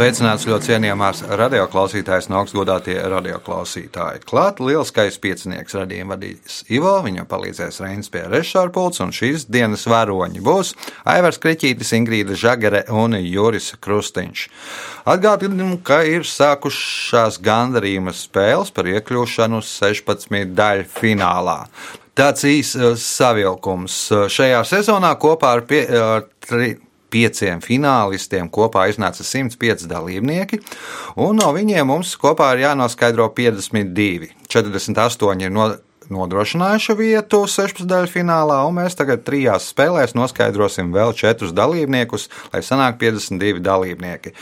Sveicināts ļoti cienījamās radioklausītājas un augstgadātie radioklausītāji. Klāt lielskais piecinieks radījuma vadīs Ivo, viņam palīdzēs Reinis pie režisora pults, un šīs dienas varoņi būs Aivars Kriķītis, Ingrīda Žagare un Juris Krustiņš. Atgādinu, ka ir sākušās gandarījuma spēles par iekļūšanu 16 daļu finālā. Tāds īsts savilkums. Šajā sezonā kopā ar pie, tri, pieciem finālistiem kopā iznāca 105 dalībnieki, un no viņiem mums kopā ir jānoskaidro 52. 48 ir no, nodrošinājuši vietu 16 daļu finālā, un mēs tagad trijās spēlēs noskaidrosim vēl četrus dalībniekus, lai sanāk 52 dalībnieki.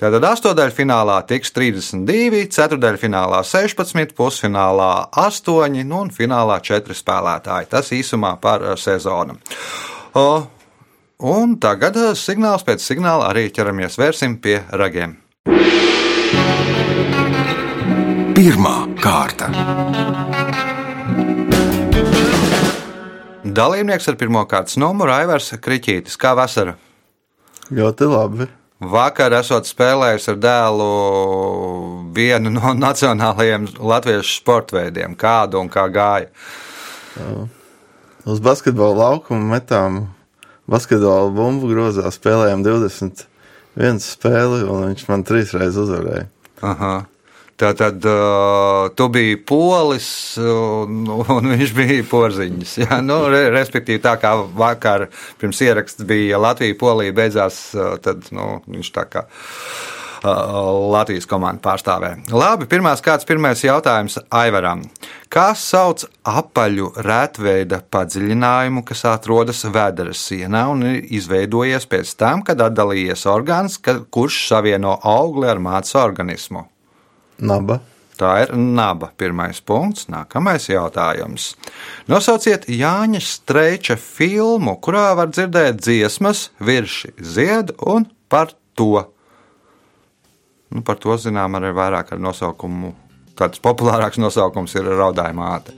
Tātad 8 daļu finālā tiks 32, 4 daļu finālā 16, pusfinālā 8 nu un finālā 4 spēlētāji. Tas īsumā par sezonu. O, Un tagad signāls pēc signāla arī ķeramies vērsim pie ragiem. Pirmā kārta. Dalībnieks ar pirmā kārtas numuru Aivars Kriķītis. Kā vasara? Ļoti labi. Vakar esot spēlējis ar dēlu vienu no nacionālajiem latviešu sporta veidiem. Kādu un kā gāja? Uz basketbola laukuma metām basketbola bumbu grozā, spēlējām 21 spēli, un viņš man trīs reizes uzvarēja. Aha. Tātad uh, tu biji polis, un, un viņš bija porziņš. Jā, nu, re, respektīvi, tā kā vakar pirms ieraksts bija Latvija, Polija beidzās, tad nu, viņš tā kā. Latvijas komandu pārstāvē. Labi, pirmās kāds pirmais jautājums Aivaram. Kā sauc apaļu rētveida padziļinājumu, kas atrodas vēdera sienā un ir izveidojies pēc tam, kad atdalījies orgāns, kurš savieno augli ar mātes organismu? Naba. Tā ir naba. Pirmais punkts. Nākamais jautājums. Nosauciet Jāņa Streiča filmu, kurā var dzirdēt dziesmas, virši zied un par to. Nu, par to zinām arī vairāk ar nosaukumu. Tāds populārāks nosaukums ir Raudāja māte.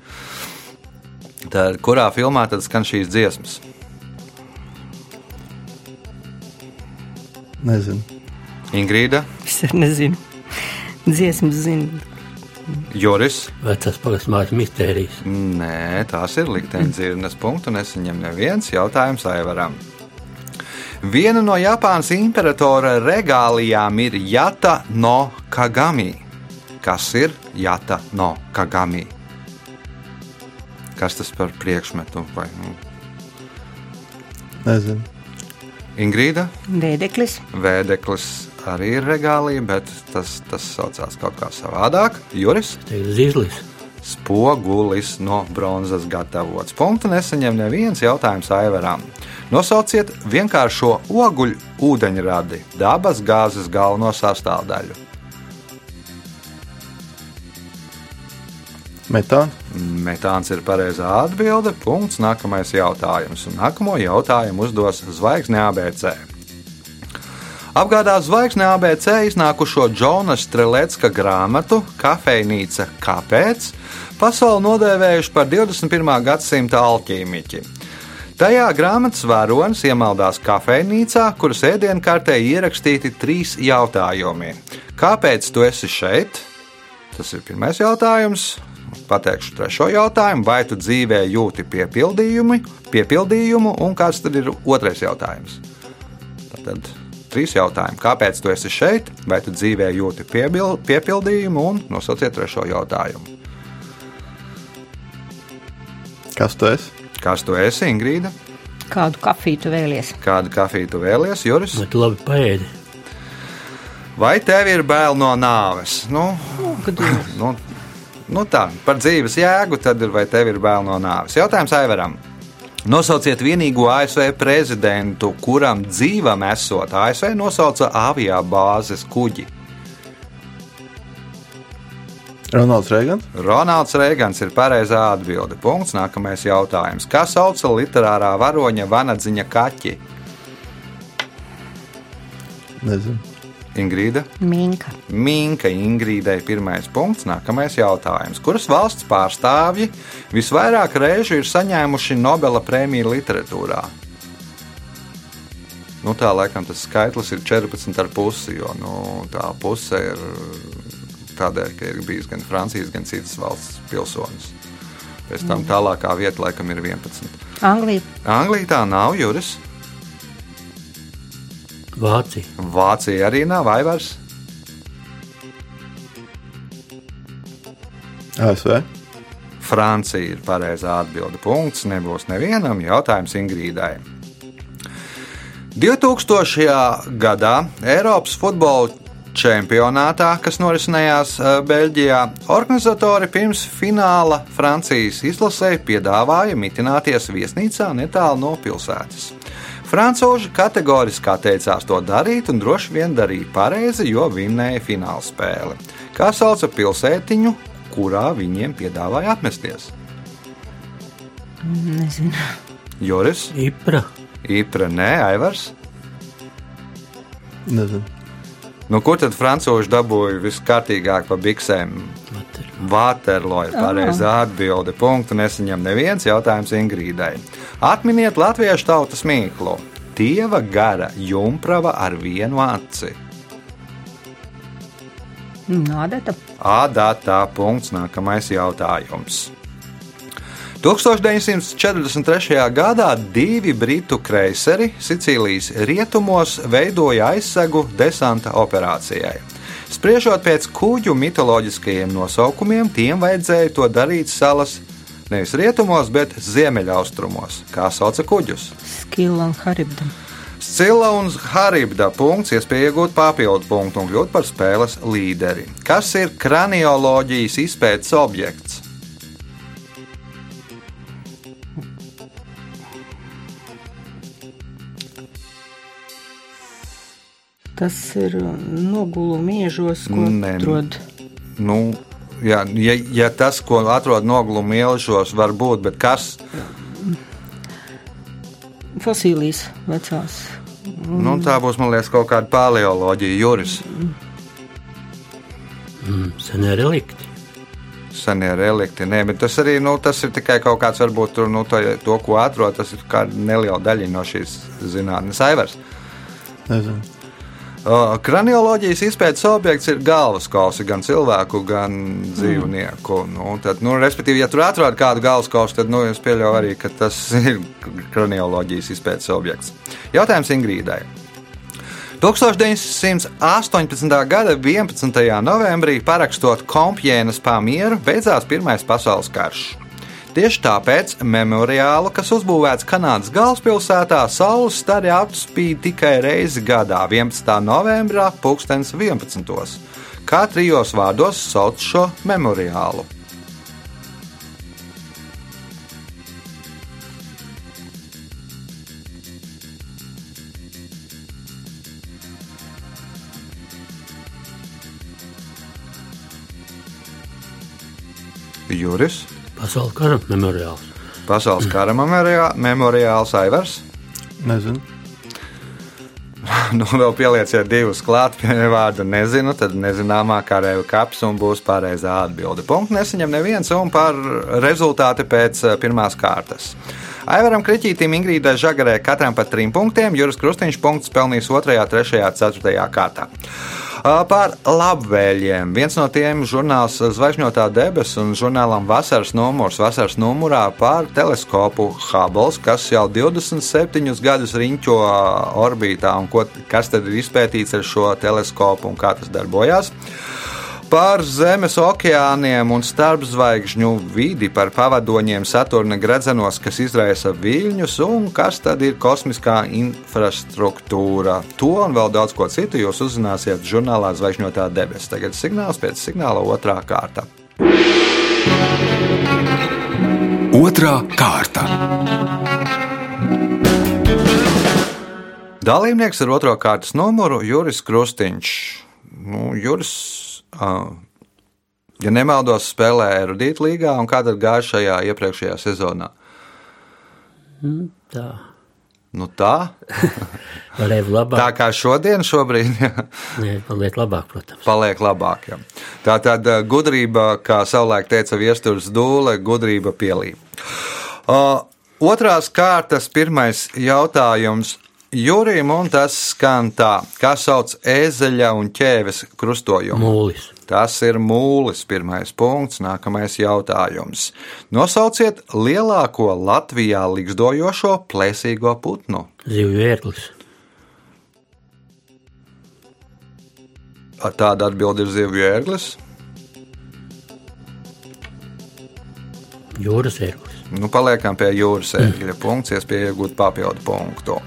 Tad, kurā filmā tad skan šīs dziesmas? Nezinu. Ingrīda, Es nezinu. Dziesmas zinu. Joris. Vecās pagasts mistērijas. Nē, tās ir likteņa dzirnes punktu. Nesaņem neviens jautājums Aivaram. Viena no Japānas imperatora regālijām ir Jata no Kagami. Kas ir Jata no Kagami? Kas tas par priekšmetu? Vai, nu? Nezinu. Ingrīda, Vēdeklis, Vēdeklis arī ir regālija, bet tas, tas saucās kaut kā savādāk. Juris, Teikt, zirlis. Spogulis no bronzas gatavots. Punktu nesaņem neviens jautājums Aivaram. Nosauciet vienkāršo oguļu ūdeņradi, dabas gāzes galveno sastāvdaļu. Metāns. Metāns ir pareizā atbilde. Punkts. Nākamais jautājums. Nākamo jautājumu uzdos Zvaigzne ABC. Apgādā Zvaigzne ABC iznākušo Džona Strelecka grāmatu Kafejnīca Kāpēc? Pasauli nodēvējuši par 21. gadsimta alķīmiķi. Tajā grāmatas varonis iemaldās kafejnīcā, kuras ēdienkartē ierakstīti trīs jautājumi. Kāpēc tu esi šeit? Tas ir pirmais jautājums. Pateikšu trešo jautājumu. Vai tu dzīvē jūti piepildījumu, piepildījumu un kāds tad ir otrais jautājums? Tad trīs jautājumi. Kāpēc tu esi šeit? Vai tu dzīvē jūti piebil, piepildījumu un nosauciet trešo jautājumu? Kas tu esi? Kas tu esi, Ingrīda? kādu kafiju tu vēlies? Kādu kafiju tu vēlies, Juris? Tu labi paēdi? Vai tev ir bail no nāves? Nu, Gadījums. nu, nu tā, par dzīves jēgu tad ir vai tev ir bail no nāves. Jautājums Aivaram. Nosauciet vienīgo ASV prezidentu, kuram dzīvam esot ASV nosauca aviābāzes kuģi. Ronalds Reigans. Ronalds Reigans ir pareizā atbilde. Punkts. Nākamais jautājums. Kā sauca literārā varoņa vanadziņa kaķi? Nezinu. Ingrīda. Minka. Minka Ingrīdai pirmais punkts. Nākamais jautājums. Kuras valsts pārstāvji visvairāk reižu ir saņēmuši Nobela prēmiju literatūrā? Nu, tā laikam tas skaitlis ir 14,5, jo nu, tā puse ir tādēļ, ka ir bijis gan Francijas, gan citas valsts pilsonis. Pēc tam tālākā vieta laikam ir 11. Anglija. Anglija tā nav, Juris. Vācija, Vācija arī nav, Aivars. ASV. Francija ir pareizā atbilde. Punkts nebūs nevienam jautājums Ingrīdai. 2000. gadā Eiropas futbola čempionātā, kas norisinājās eh, Beļģijā, organizatori pirms fināla Francijas izlasē piedāvāja mitināties viesnīcā netālu no pilsētas. Frančūži kategoriski atteicās to darīt un droši vien darīja pareizi, jo vinnēja fināla spēli. Kā sauca pilsētiņu, kurā viņiem piedāvāja apmesties? Nezinu. Joris, Ipra, Ipra, nē, Aivars. Nezinu. Nu, kur tad frančūži dabūja viskārtīgāk pa biksēm? Vater. Vāterlo ir pareizā atbilde. Punktu nesaņem neviens jautājums Ingrīdai. Atminiet latviešu tautas mīklu. Dieva gara jumprava ar vienu aci. Nādata. Ādatā punkts nākamais jautājums. 1943. gadā divi britu kreiseri Sicīlijas rietumos veidoja aizsegu desanta operācijai. Spriežot pēc kuģu mitoloģiskajiem nosaukumiem, tiem vajadzēja to darīt salas nevis rietumos, bet ziemeļaustrumos, kā sauca kuģus. Skila un Haribda. Scila un Haribda punkts, iespēja iegūt papildu punktu un kļūt par spēles līderi. Kas ir kranioloģijas izpētes objekts? Tas ir noguluma miežos, ko atrod. Nu, jā, ja, ja tas, ko atrod nogluma ielšos, var būt, bet kas? Fosilijas vecās. Nu, tā būs, man liekas, kaut kāda paleoloģija, Juris. mm, senie relikti, Senie relikti. Nē, bet tas arī nu, tas ir tikai kaut kāds, varbūt tur, nu, to, to, ko atrod, tas ir kā neliela daļa no šīs zinātnes. Aivars. Nezinu. Kranioloģijas izpētes objekts ir galvaskausi gan cilvēku, gan dzīvnieku. Nu, tad, nu, respektīvi, ja tur atrod kādu galvaskausu, tad nu, es pieļauju arī, ka tas ir kranioloģijas izpētes objekts. Jautājums Ingrīdai. 1918. gada 11. novembrī, parakstot Kompjēnas pamieru, beidzās Pirmais pasaules karš. Tieši tāpēc memoriālu, kas uzbūvēts Kanādas galvaspilsētā, saules stari apspīd tikai reizi gadā, 11. novembrī, 2011. Kā trijos vārdos sauc šo memoriālu? Juris, pasaules kara memoriāls. Pasaules kara memoriā- memoriāls Aivars. Nezinu. Nu, vēl pielieciet divus klāt pie vārda nezinu, tad nezināmā karēva kaps un būs pareizā atbilde. Punkts nesaņem neviens un par rezultāti pēc eh, pirmās kārtas. Aivaram Kriņķītam, Ingrīdai Žagarē katram pa trim punktiem, Juris Krustīņš punkts pelnījis 2, 3, 4 kārtā. Par labvēliem. Viens no tiem žurnāls Zvaigžņotā debesis un žurnālam Vasaras numurs. Vasaras numurā par teleskopu Hubble, kas jau 27 gadus riņķo orbītā un ko, kas tad ir izpētīts ar šo teleskopu un kā tas darbojās. Par Zemes okeāniem un starpzvaigžņu vidi, par pavadoņiem Saturna gradzenos, kas izraisa viļņus, un kas tad ir kosmiskā infrastruktūra. To un vēl daudz ko citu jūs uzzināsiet žurnālā Zvaigžņotā debesis. Tagad signāls pēc signāla otrā kārta. Otra kārta. Dalībnieks ar otro kārtas numuru Juris Krustīņš. Nu, Juris, ja nemaldos, spēlē erudītu līgā, un kā tad gāja šajā iepriekšējā sezonā? Tā. Nu tā, tā kā šodien, šobrīd Nē, paliek labāk, protams. paliek labāk. Jā. Tā tad gudrība, kā savulaik teica viestures dūle, gudrība pielīp. Uh, otrās kārtas pirmais jautājums. Jurim, un tas skan tā, kā sauc ēzeļa un ķēves krustojumu. Mūlis. Tas ir mūlis, pirmais punkts, nākamais jautājums. Nosauciet lielāko Latvijā likstojošo plēsīgo putnu. Zivju ērglis. Tāda atbilde ir zivju ērglis. Jūras ērglis. Nu, paliekam pie jūras ērgļa punkts, iespēja iegūt papildu punktu.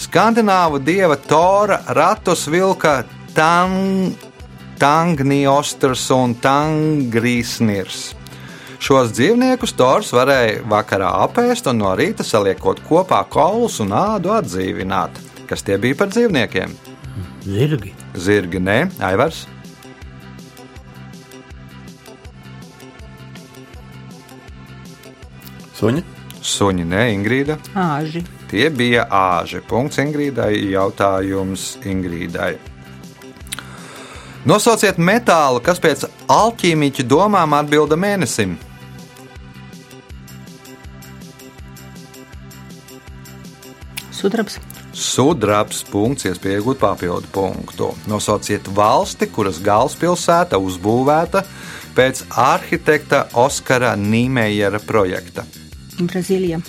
Skandināvu dieva Tora ratus vilka tang, Tangniostrs un Tangrisnirs. Šos dzīvniekus Tors varēja vakarā apēst un no rīta saliekot kopā kaulus un ādu atdzīvināt. Kas tie bija par dzīvniekiem? Zirgi. Zirgi, nē, aivars. Suņi? Suņi, nē, Ingrīda. āži, Tie bija āži. Punkts Ingrīdai. Jautājums Ingrīdai. Nosauciet metālu, kas pēc alķīmiķa domām atbilda mēnesim. sudrabs, Sudrabs punkts, iespēja iegūt papildu punktu. Nosauciet valsti, kuras galvaspilsēta uzbūvēta pēc arhitekta Oskara Nīmējera projekta. Brazīlija,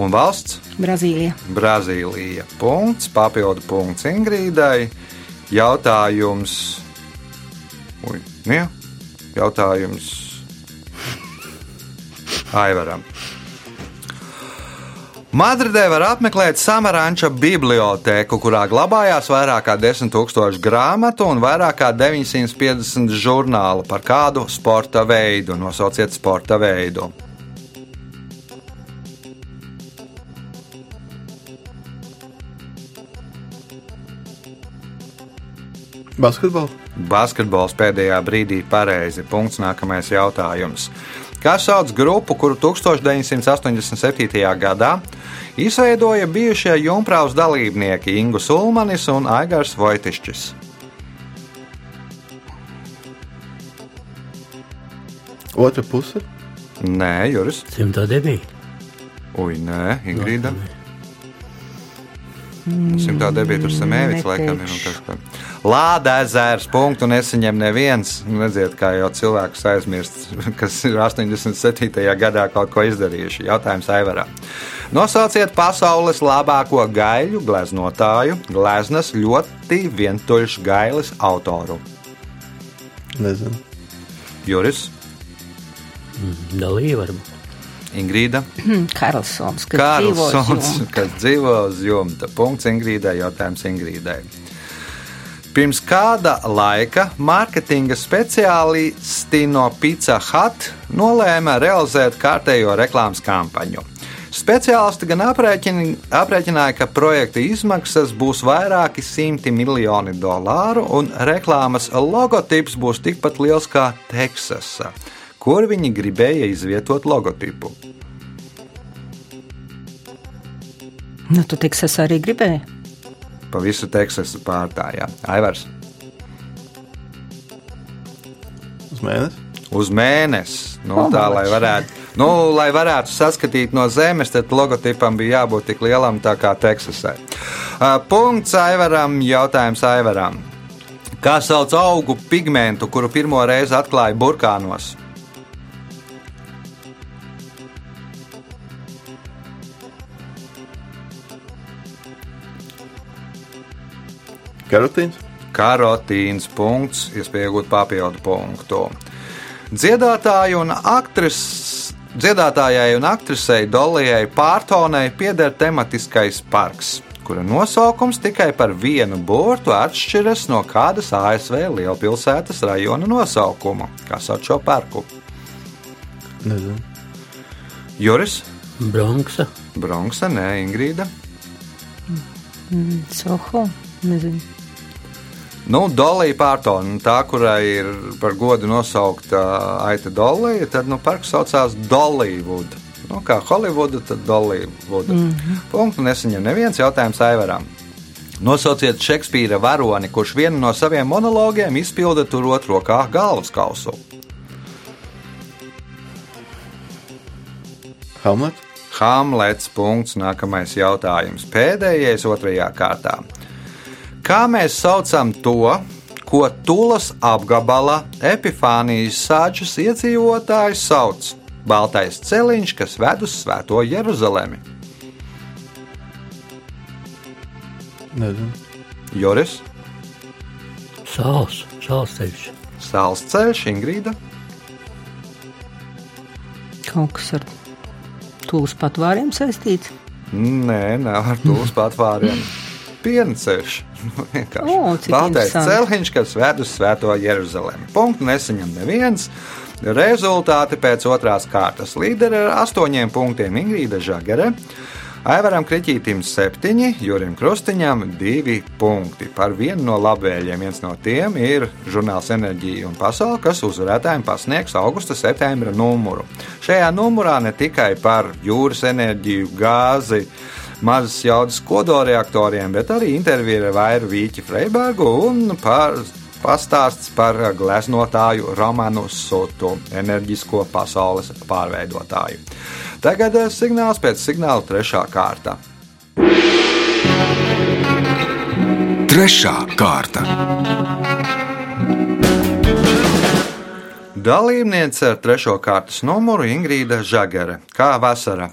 Un valsts Brazīlija, Brazīlija. Punkts, papildu punkts Ingrīdai. Jautājums. Ui, jā, jautājums Aivaram. Madridē var apmeklēt Samaranča bibliotēku, kurā glabājās vairāk kā 10 000 grāmatu un vairāk kā 950 žurnālu par kādu sporta veidu. Nosauciet sporta veidu. Basketbolu? Basketbols pēdējā brīdī pareizi. Punkts nākamais jautājums. Kā sauc grupu, kuru 1987. gadā izveidoja bijušie Junkrāvas dalībnieki Ingus Ulmanis un Aigars Vojtišķis? Otra puse? Nē, Juris. 109. Ui, nē, Ingrīda. Simtā debija tur samēvis, laikam, ir un kas kā. Lāda ezers, punktu nesaņem neviens. Redziet, kā jau cilvēks aizmirst, kas ir 87. gadā kaut ko izdarījuši. Jautājums Aivaram. Nosauciet pasaules labāko gaļu gleznotāju, gleznas ļoti vientuļš gailis autoru. Nezinu. Juris, Dalīja varbūt. Ingrīda. hm, Karlsons, kas dzīvo uz Karlsons, jumta. kas dzīvo uz jumta. Punkts Ingrīdai, jautājums Ingrīdai. Pirms kāda laika mārketinga speciālisti no Pizza Hut nolēma realizēt kārtējo reklāmas kampaņu. Speciālisti gan aprēķini- aprēķināja, ka projekta izmaksas būs vairāki simti miljoni dolāru, un reklāmas logotips būs tikpat liels kā Teksasa, kur viņi gribēja izvietot logotipu. Nu, tu Teksas arī gribēji? Pa visu Teksasu pārtājā. Aivars Uz mēnesi? uz mēnesi. Nu, tā, lai varētu, nu, lai varētu saskatīt no zemes, tad logotipam bija jābūt tik lielam tā kā Teksasai. Punkts Aivaram, jautājums Aivaram. Kā sauc augu pigmentu, kuru pirmo reizi atklāja burkānos? Karotīns? Karotīns punkts, iespēja iegūt papildu punktu. Dziedātāju un aktrises. Dziedātājai un aktrisei Dolijai Pārtonai pieder tematiskais parks, kura nosaukums tikai par vienu burtu atšķiras no kādas ASV lielpilsētas rajona nosaukuma. Kas sauc šo parku? Nezinu. Juris, Bronksa. Bronksa, nē, Ingrīda. Soho, nezinu. Nu, Dolija Pārtona, tā, kurai ir par godu nosaukta Aita Dolija, tad nu, parks saucās Dollywood. Nu, kā Holivuda, tad Dollyvuda. Mm -hmm. Punktu nesaņem neviens jautājums Aivaram. Nosauciet Šekspīra varoni, kurš vienu no saviem monologiem izpilda turot rokā galvas kausu. Hamlet. Hamlets. Punkts. Nākamais jautājums. Pēdējais otrajā kārtā. Kā mēs saucam to, ko Tulas apgabala Epifānijas sāģes iedzīvotājs sauc? Baltais celiņš, kas ved uz Svēto Jeruzalemi. Nezinu. Joris, Sāls, sāls ceļš. Sāls ceļš, Ingrīda, Kaut kas ar tūlus patvāriem saistīts. Nē, nav ar tūlus patvāriem. Piena ceļš. Nu, Baltais celiņš, kas ved uz Svēto Jeruzalemi. Punktu nesaņem neviens. Rezultāti pēc otrās kārtas līdera ar astoņiem punktiem Ingrīda Žagare. Aivaram Kriņķītam septiņi, Jurim Krustiņam divi punkti. Par vienu no labvēliem viens no tiem ir žurnāls Enerģija un Pasaule, kas uzvarētājiem pasniegs augusta septembra numuru. Šajā numurā ne tikai par jūras enerģiju, gāzi, mazas jaudas kodolreaktoriem, bet arī intervija ar Vairu Vīķi Freibergu un par pastāsts par gleznotāju Romanu Sotu, enerģisko pasaules pārveidotāju. Tagad eh, signāls pēc signāla trešā kārta. Trešā kārta. Dalībniece ar trešo kārtas numuru Ingrīda Žagere. Kā vasara?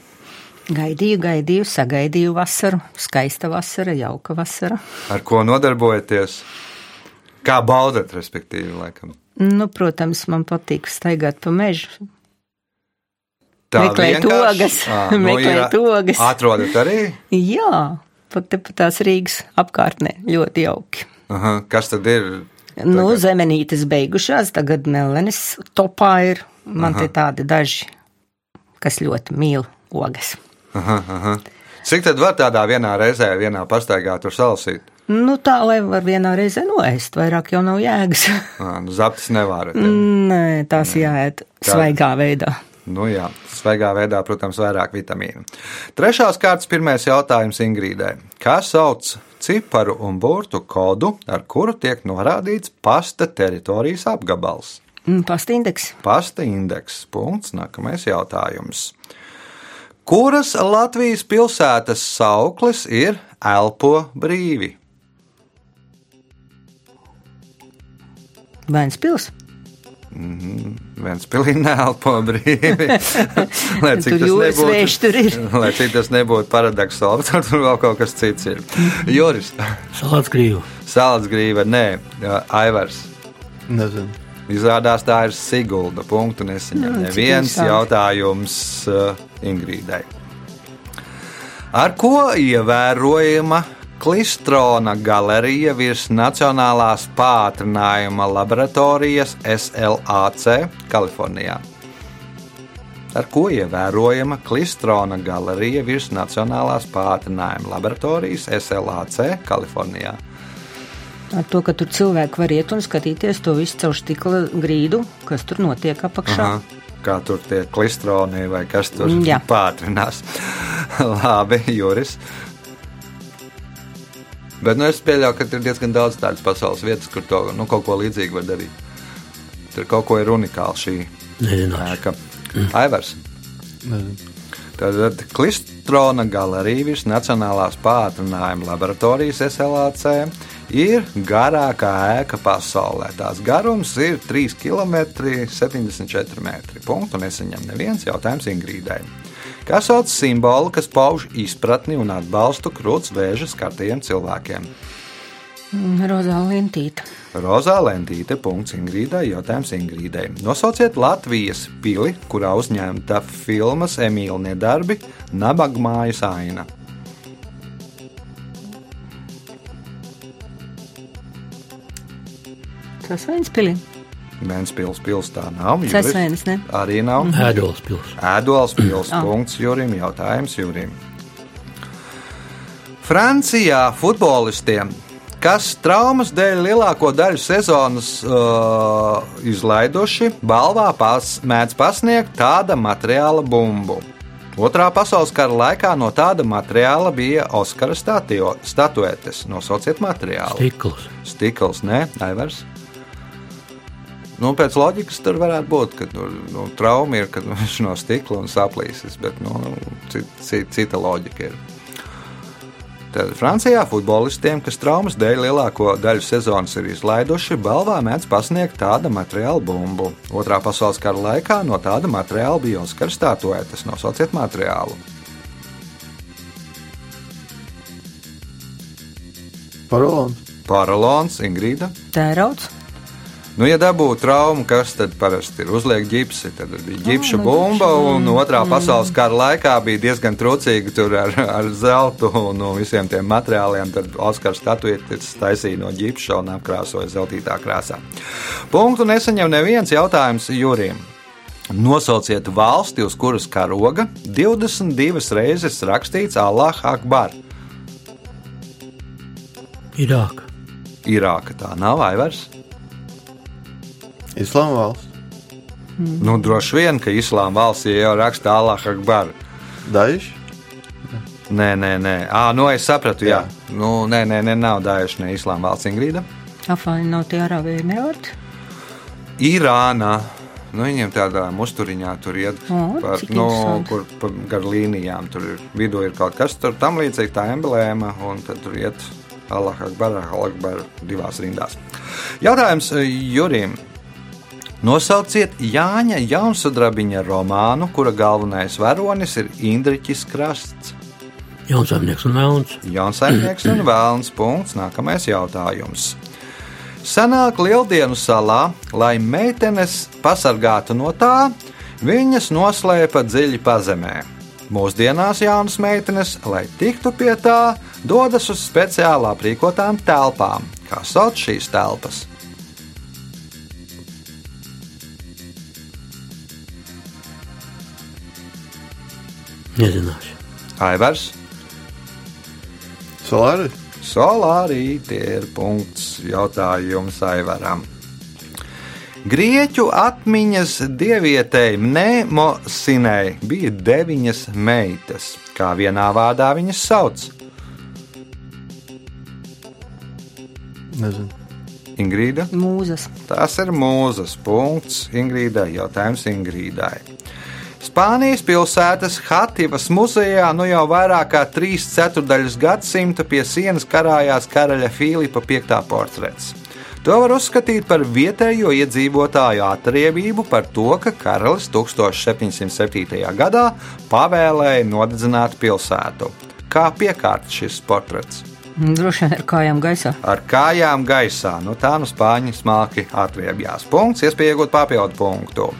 Gaidīju, gaidīju, sagaidīju vasaru. Skaista vasara, jauka vasara. Ar ko nodarbojaties? Kā baudat, respektīvi, laikam? Nu, protams, man patīk staigāt pa mežu. Tā Meklēt ogas, Ā, meklēt ir- ogas. Atrodat arī? Jā, pat te pat tās Rīgas apkārtnē ļoti jauki. Aha, kas tad ir? Nu, zemenītes beigušās, tagad melenis topā ir. Man Aha. te tādi daži, kas ļoti mīl ogas. Aha, aha. Cik tad var tādā vienā reizē, vienā pastaigā tur salasīt? Nu, tā, lai var vienā reizē noēst, vairāk jau nav jēgas. Ā, Nu, zaptis nevar. Nē, tās jāēd svaigā veidā. Nu jā, svaigā veidā, protams, vairāk vitamīnu. Trešās kārtas pirmais jautājums Ingrīdai. Kā sauc ciparu un burtu kodu, ar kuru tiek norādīts pasta teritorijas apgabals? Mm, Pastindeks. Pasta indeks. Punkts. Nākamais jautājums. Kuras Latvijas pilsētas sauklis ir elpo brīvi? Vēnspils. Viens pilī neelpo brīvi. lai cik Tur tas nebūtu, vējš tur ir. lai cik tas nebūtu paradoxāli, tad tur vēl kaut kas cits ir. Joris, Sāls grīvu. Sāls grīva, nē, Aivars. Nezinu. Izrādās tā ir Sigulda. Punktu nesaņem. Nu, cik Neviens jautājums uh, Ingrīdai. Ar ko ievērojama klistrona galerija virs Nacionālās pātrinājuma laboratorijas SLAC Kalifornijā? Ar ko ievērojama klistrona galerija virs Nacionālās pātrinājuma laboratorijas SLAC Kalifornijā? Ar to, ka tur cilvēki var iet un skatīties to visu caur stikla grīdu, kas tur notiek apakšā. Aha, kā tur tie klistroni vai kas tur Mm, jā. pātrinās. Labi, Juris. Bet nu, es pieļauju, ka ir diezgan daudz tādas pasaules vietas, kur to nu, kaut ko līdzīgu var darīt. Tur kaut ko ir unikāli šī ēka. Aivars. Nezinu. Tad klistrona galerija virs Nacionālās pātrinājuma laboratorijas SLAC ir garākā ēka pasaulē. Tās garums ir 3 km 74 m. Punktu nesaņem neviens jautājums Ingrīdai. Kas sauc simbolu, kas pauž izpratni un atbalstu krūts vēža skartajiem cilvēkiem? Mm, Rozā lentīte. Rozā lentīte, punkts Ingrīdai, jautājums Ingrīdai. Nosauciet Latvijas pili, kurā uzņemta filmas Emīļa Nedarbi, Nabagmājas aina. Tas Vēnspilī. Vēnspils pils tā nav. Juris Cesvēnis, ne? Arī nav. Ēdols pils. Ēdols pils, Ah. punkts Jurim, jautājums Jurim. Francijā futbolistiem, kas traumas dēļ lielāko daļu sezonas uh, izlaiduši, balvā pas, mēdz pasniegt tāda materiāla bumbu. Otrā pasaules kara laikā no tāda materiāla bija Oskara statuetes. Nosauciet materiālu. Stikls. Stikls, nē, Aivars. Nu, pēc loģikas tur varētu būt, ka tur nu, trauma ir, kad viņš no stikla un saplīsis, bet nu, cita, cita, cita loģika ir. Tad Francijā futbolistiem, kas traumas dēļ lielāko daļu sezonas ir izlaiduši, balvā mēdz pasniegt tāda materiāla bumbu. Otrā pasaules kara laikā no tāda materiāla bija Oskara statuetes. Nosauciet materiālu. Parolons. Paralons, Ingrīda. Tērauds. Nu, ja dabūtu traumu, kas tad parasti ir uzliek ģipsi, tad bija ģipša nu, bumba. Un otrā pasaules kara laikā bija diezgan trūcīgi tur ar, ar zeltu un no visiem tiem materiāliem. Tad Oskars statuetes taisīja no ģipša un apkrāsoja zeltītā krāsā. Punktu nesaņem neviens jautājums Jurim. Nosauciet valsti, uz kuras karoga 22 reizes rakstīts Allah Akbar. Irāka. Irāka tā nav Aivars. Islāma valsts. Nu, droši vien, ka Islāma valstī jau raksta Allah Akbar. Daļš. Nē, nē, nē. À, nu es sapratu, jā. Jā. Nu, nē, nē, nē, nav Daesh, ne Islāma valsts Ingrīda. Afāņi nav tie arābi emirāti. Irāna. Nu, viņiem tādā musturiņā tur iet, O, par, nu, kur pa, gar līnijām. Tur ir vidū ir kaut kas tur tam līdzīgs, tā emblēma, un tad tur iet Allah Akbar, Allah Akbar divās rindās. Jautājums eh, Jurim. Nosauciet Jāņa Jaunsudrabiņa romānu, kura galvenais varonis ir Indriķis Krasts. Jaunsaimnieks un Melns. Jaunsaimnieks un vēlns punkts. Nākamais jautājums. Senāk Lieldienu salā, lai meitenes pasargātu no tā, viņas noslēpa dziļi pazemē. Mūsdienās jaunas meitenes, lai tiktu pie tā, dodas uz speciāli aprīkotām telpām. Kā sauc šīs telpas? Nezināšu. Aivars, Solāris. Solārī tie ir punkts jautājums Aivaram. Grieķu atmiņas dievietei Mnemosinai bija deviņas meitas. Kā vienā vārdā viņas sauc? Nezinu. Ingrīda. Mūzas. Tas ir mūzes punkts Ingrīdai. Jautājums Ingrīdai. Spānijas pilsētas Hativas muzejā nu jau vairāk kā trīs ceturdaļas gadsimta pie sienas karājās karaļa Filipa V portrets. To var uzskatīt par vietējo iedzīvotāju atriebību par to, ka karalis 1707. gadā pavēlēja nodedzināt pilsētu. Kā piekārt šis portrets? Droši vien ar kājām gaisā. ar kājām gaisā. Nu, tā nu spāņi smalki atriebjās. Punkts, iespēja iegūt papildu punktu.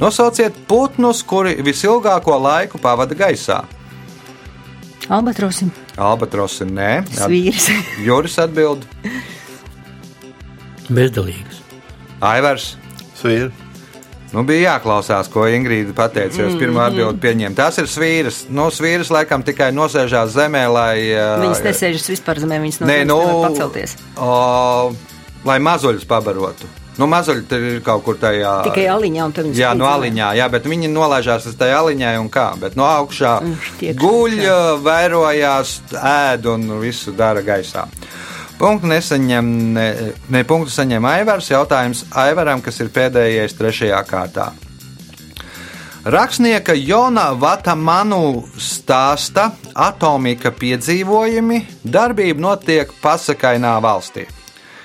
Nosauciet putnus, kuri visilgāko laiku pavada gaisā. Albatrosim. Albatrosi nē, Svīrs. Juris atbild, Bezdalīgs. Aivars. Svīri. Nu, bija jāklausās, ko Ingrīda pateica. Jūs pirmā atbildi pieņēmāt. Tas ir svīrs. Nu, svīrs laikam tikai nosēžās zemē, lai. ā, Viņas nesēžas vispār zemē, viņas no Nē, nu, pacelties. O, lai mazuļus pabarotu. Nu, mazuļi tur ir kaut kur tajā. Tikai aliņā, un viņas Jā, no zemē. aliņā, jā, bet viņi nolaižās uz tajā aliņā un kā. Bet no augšā Mm, tiek guļ, augšā. vērojās, ēd un visu dara gaisā. Punktu nesaņem, ne, ne punktu saņem Aivars. Jautājums Aivaram, kas ir pēdējais trešajā kārtā. Rakstnieka Jona Vatamanu stāsta atomika piedzīvojumi, darbība notiek pasakainā valstī.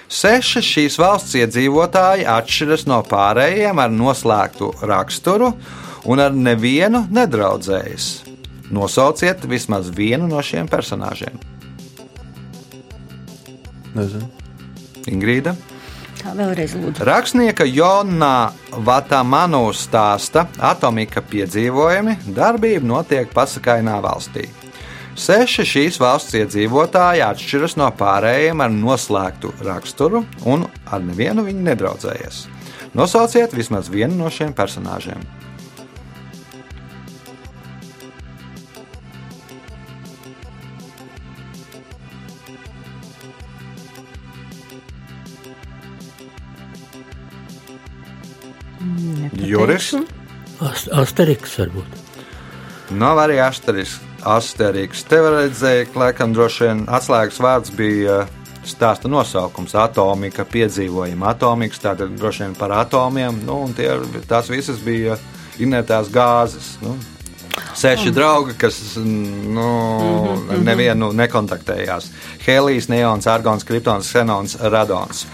Seši šīs valsts iedzīvotāji atšķiras no pārējiem ar noslēgtu raksturu un ar nevienu nedraudzējas. Nosauciet vismaz vienu no šiem personāžiem. Nezinu. Ingrīda. Tā vēlreiz lūdzu. Rakstnieka Jona Vatamanu stāsta atomika piedzīvojumi, darbība notiek pasakainā valstī. Seši šīs valsts iedzīvotāji atšķiras no pārējiem ar noslēgtu raksturu un ar nevienu viņi nedraudzējas. Nosauciet vismaz vienu no šiem personāžiem. Juris. Nepateikšu. Ast Asteriks varbūt. Nav arī asteriks. Asteriks. Te redzēt, ka laikam droši vien atslēgas vārds bija uh, stāsta nosaukums - atomika, piedzīvojuma atomiks, tātad droši vien par atomiem, nu, un tie, tās visas bija inertās gāzes. Nu. Seši draugi, kas nu, nevienu nekontaktējās. Helijas, Neons, Argons, Kriptons, Xenons, Radons.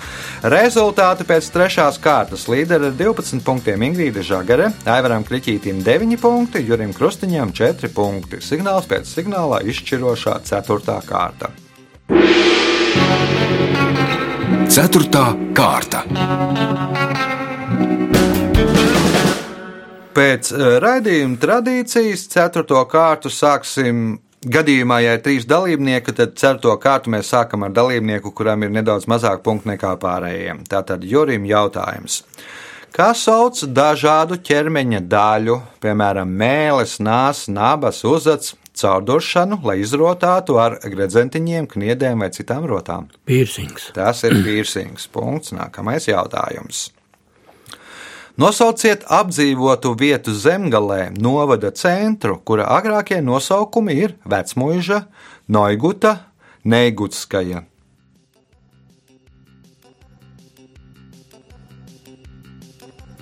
Rezultāti pēc trešās kārtas līderi ar 12 punktiem Ingrīda Žagare, Aivaram Kriķītim 9 punkti, Jurim Krustiņam 4 punkti. Signāls pēc signālā izšķirošā 4. kārta. Ceturtā kārta. Pēc eh, raidījuma tradīcijas ceturto kārtu sāksim. Gadījumā, ja ir trīs dalībnieki, tad ceturto kārtu mēs sākam ar dalībnieku, kuram ir nedaudz mazāk punktu nekā pārējiem. Tātad Jurim jautājums. Kā sauc dažādu ķermeņa daļu, piemēram, mēlis, nāsas, nabas, uzats, caurduršanu, lai izrotātu ar gredzentiņiem, kniedēm vai citām rotām? Pīrsings. Tas ir piercings. Punkts. Nākamais jautājums. Nosauciet apdzīvotu vietu zemgalē, novada centru, kura agrākie nosaukumi ir Vecmuiža, Noiguta, Neigutskaja.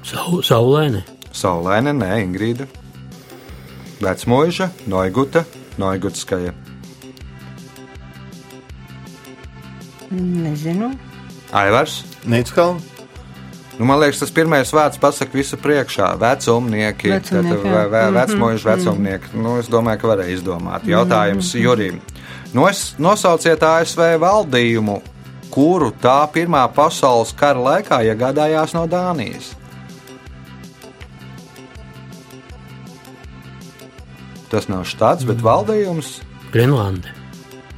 Sau, saulēne. Saulēne, nē, Ingrīda. Vecmuiža, Noiguta, Noigutskaja. Nezinu. Aivars. Nīckalna. Nu, man liekas, tas pirmais vārds pasaka visu priekšā. Vecumnieki, Vecumnieki, vai, jā. vai Mhm, vecmojuši vecumnieki. Nu, es domāju, ka varēja izdomāt. Jautājums Jurim. Nos, nosauciet ASV valdījumu, kuru tā Pirmā pasaules kara laikā iegādājās no Dānijas. Tas nav štats, bet valdījums.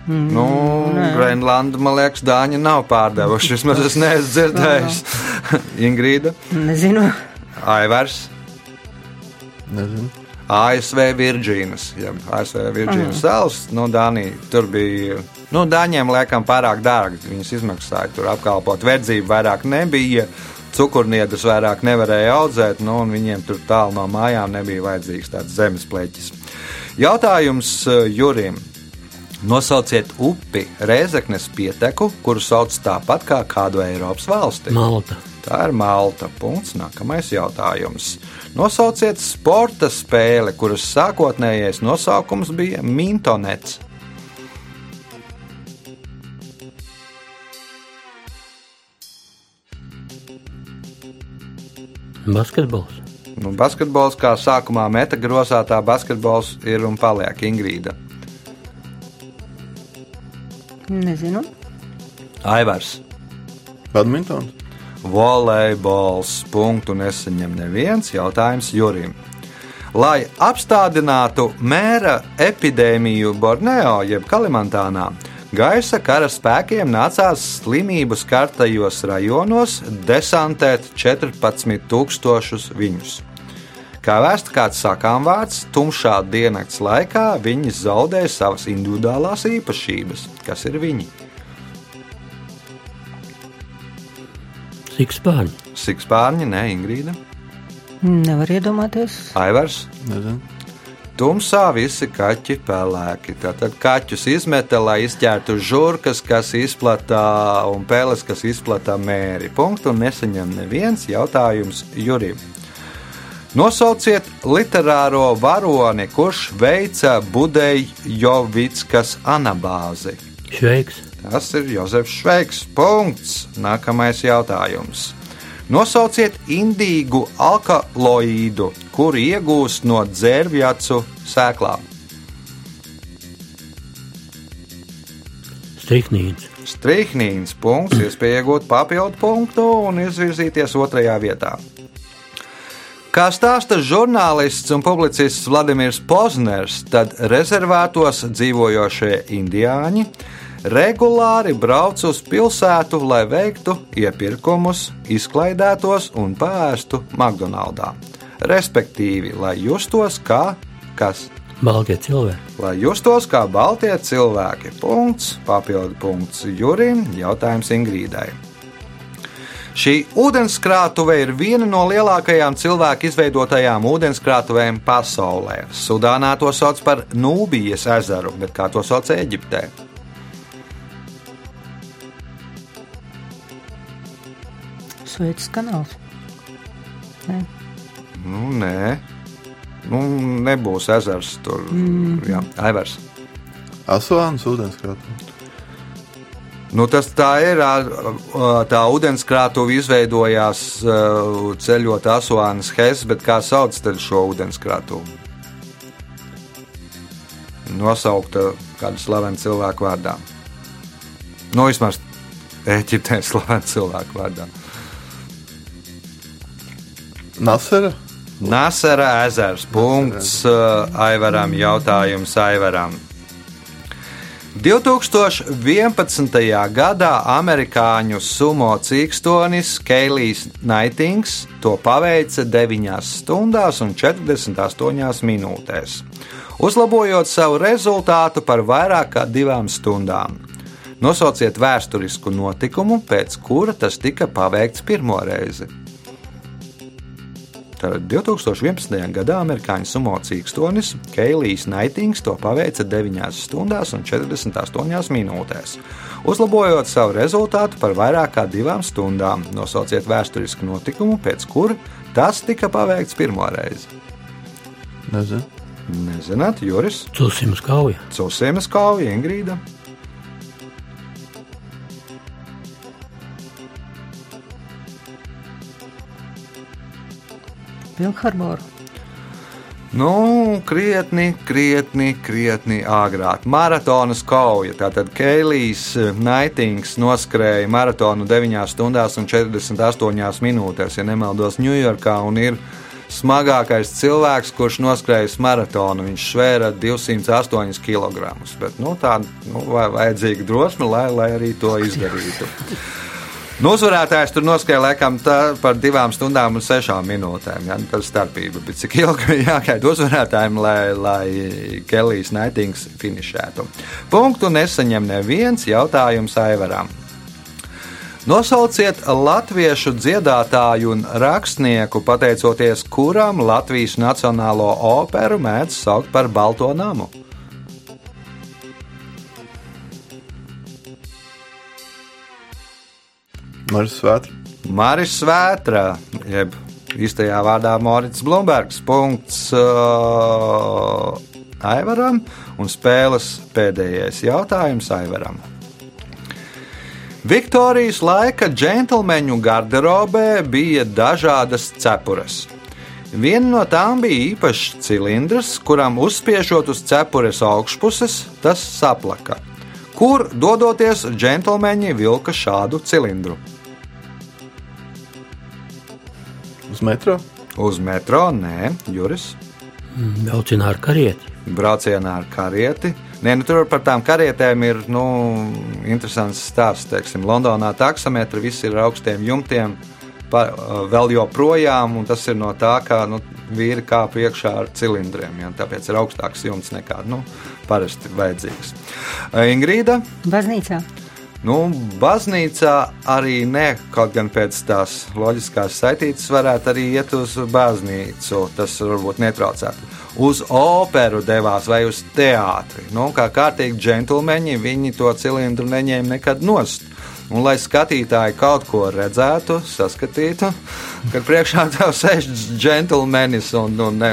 Grenlande. Nu, Grenlandu, man liekas, Dāņi nav pārdevuši. Vismaz es neesmu dzirdējis. Ingrīda, Nezinu. Aivars. Nezinu. ASV Virģīnas, jeb ASV Virģīnas salas, no Dānijas. Tur bija, nu, Dāņiem liekam pārāk dārgi. Viņas izmaksāja tur apkalpot verdzību, vairāk nebija. Cukurniedus vairāk nevarēja audzēt, nu, un viņiem tur tālu no mājām nebija vajadzīgs tāds zemes pleķis. Jautājums eh, Jurim. Nosauciet upi Rēzeknes pieteku, kuru sauc tāpat kā kādu Eiropas valsti. Malta. Tā ir Malta. Punkts. Nākamais jautājums. Nosauciet sporta spēli, kuras sākotnējais nosaukums bija Mintonets. Basketbols. Nu, basketbols kā sākumā meta grozā, tā basketbols ir un paliek Ingrīda. Nezinu. Aivars. Badmintons. Volejbols. Punktu nesaņem neviens jautājums Jurim. Lai apstādinātu mēra epidēmiju Borneo jeb Kalimantānā, gaisa kara spēkiem nācās slimību skartajos rajonos desantēt 14,000 viņus. Kā vēsta kāds sakām vārds, tumšā diennakts laikā viņi zaudēja savas individuālās īpašības. Kas ir viņi? Sikspārņi. Sikspārņi, ne Ingrīda, Nevar iedomāties. Aivars. Nezinu. Tumsā visi kaķi pelēki. Tātad kaķus izmeta, lai izķertu žurkas, kas izplata un pēles, kas izplata mēri. Punktu nesaņem neviens jautājums Jurim. Nosauciet literāro varoni, kurš veica Budejovickas anabāzi. Šveiks. Tas ir Jozefs Šveiks. Punkts. Nākamais jautājums. Nosauciet indīgu alkaloīdu, kuru iegūst no dzērvjacu sēklām. Striknīns. Strīknīns punkts, iespēja iegūt papildu punktu un izvirzīties otrajā vietā. Kā stāsta žurnālists un publicists Vladimirs Pozners, tad rezervātos dzīvojošie indiāņi regulāri brauc uz pilsētu, lai veiktu iepirkumus, izklaidētos un pēstu McDonaldā. Respektīvi, lai justos kā kas Baltie cilvēki. lai justos kā baltie cilvēki. Punkts, papildu punkts Jurim, jautājums Ingrīdai. Šī ūdenskrātuve ir viena no lielākajām cilvēku izveidotajām ūdenskrātuvēm pasaulē. Sudānā to sauc par Nūbijas ezeru, bet kā to sauc Eģiptē? Suētas kanāls. Nē. Nu, nē, nu, nebūs ezers tur. Mm. Jā, Aivars. Asvāns ūdenskrātuve. Nu, tas tā ir. Tā ūdenskrātuve izveidojās ceļot Asuānas Hess, bet kā sauc šo ūdenskrātuvi? Nosaukta kādu slavenu cilvēku vārdā. Nu, vismaz Eģiptē slavenu cilvēku vārdā. Nasera. Nasara ezers. Punkts Aivaram. Jautājums Aivaram. 2011. gadā amerikāņu sumo cīkstonis Keilijs Naitings to paveica 9 stundās un 48 minūtēs, uzlabojot savu rezultātu par vairāk kā divām stundām. Nosauciet vēsturisku notikumu, pēc kura tas tika paveikts pirmo reizi. Tātad 2011. gadā amerikāņu sumo cīkstonis Keilijs Naitings to paveica 9 stundās un 48 minūtēs, uzlabojot savu rezultātu par vairāk kā divām stundām. Nosauciet vēsturisku notikumu, pēc kura tas tika paveikts pirmo reizi. Nezinu. Nezināt, Juris, Cūsimas kauja. Cūsiemas kauja, Ingrīda. Pilnharboru. Nu, krietni, krietni, krietni āgrāk. Maratonas kauja. Tātad Keilijs Naitings noskrēja maratonu 9 stundās un 48 minūtēs, ja nemaldos, Ņujorkā. Un ir smagākais cilvēks, kurš noskrējis maratonu. Viņš svēra 208 kg. Bet nu, tā nu, vajadzīga drosme, lai, lai arī to izdarītu. Nu, uzvarētājs tur noskrēja laikam par divām stundām un sešām minūtēm. Ja? Tā ir starpība. Bet cik ilgi jāgaida uzvarētājiem, lai, lai Kelijs Naitings finišētu? Punktu nesaņem neviens jautājums Aivaram. Nosauciet latviešu dziedātāju un rakstnieku, pateicoties kuram Latvijas Nacionālo operu mēdz saukt par Balto namu. Maris Svētra. Maris Svētra, jeb īstajā vārdā Morits Blūmbergs. Punkts uh, Aivaram un spēles pēdējais jautājums Aivaram. Viktorijas laika džentlmeņu garderobē bija dažādas cepures. Viena no tām bija īpašs cilindrs, kuram uzspiežot uz cepures augšpuses, tas saplaka. Kur dodoties džentlmeņi vilka šādu cilindru? Uz metro. Uz metro, nē, Juris. Braucienā ar karieti. Braucienā ar karieti. Nē, nu, tur par tām karietēm ir nu, interesants stāsts. Teiksim, Londonā taksometri visi ir ar augstiem jumtiem, pa, vēl joprojām, un tas ir no tā, ka nu, vīri kāp iekšā ar cilindriem. Ja, tāpēc ir augstāks jumts nekā nu, parasti vajadzīgs. Ingrīda. Baznīcā. Nu, baznīcā arī ne, kaut gan pēc tās loģiskās saitības varētu arī iet uz baznīcu. Tas varbūt netraucētu. Uz operu devās vai uz teātri. Nu, kā kārtīgi džentlmeņi, viņi to cilindru neņēma nekad nost. Un, lai skatītāji kaut ko redzētu, saskatītu, kad priekšā tev sēž džentlmenis un, un ne,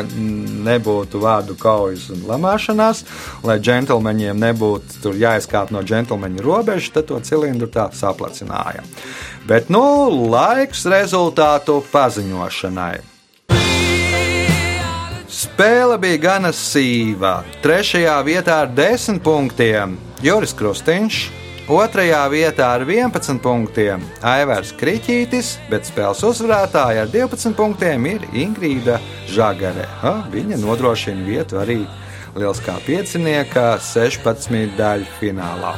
nebūtu vārdu kaujas un lamāšanās, lai džentlmeņiem nebūtu jāizkāp no džentlmeņa robežas, tad to cilindru tā saplacināja. Bet, nu, laiks rezultātu paziņošanai. Spēle bija gana sīva. Trešajā vietā ar 10 punktiem Juris Krustīņš, otrajā vietā ar 11 punktiem Aivars Kriņķītis, bet spēles uzvarētāja ar 12 punktiem ir Ingrīda Žagare. Ha, viņa nodrošina vietu arī lieliskā piecinieka 16 daļu finālā.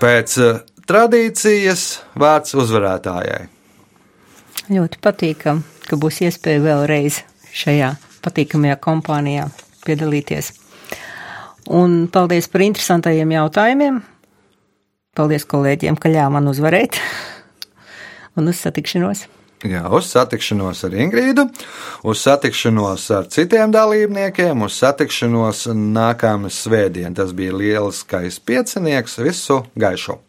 Pēc eh, tradīcijas vārds uzvarētājai. Ļoti patīkam, ka būs iespēja vēlreiz šajā patīkamajā kompānijā piedalīties. Un paldies par interesantajiem jautājumiem. Paldies kolēģiem, ka ļāva man uzvarēt. Un uz satikšanos! Jā, uz satikšanos ar Ingrīdu, uz satikšanos ar citiem dalībniekiem, uz satikšanos nākamā svētdien. Tas bija lieliskais piecinieks. Visu gaišu!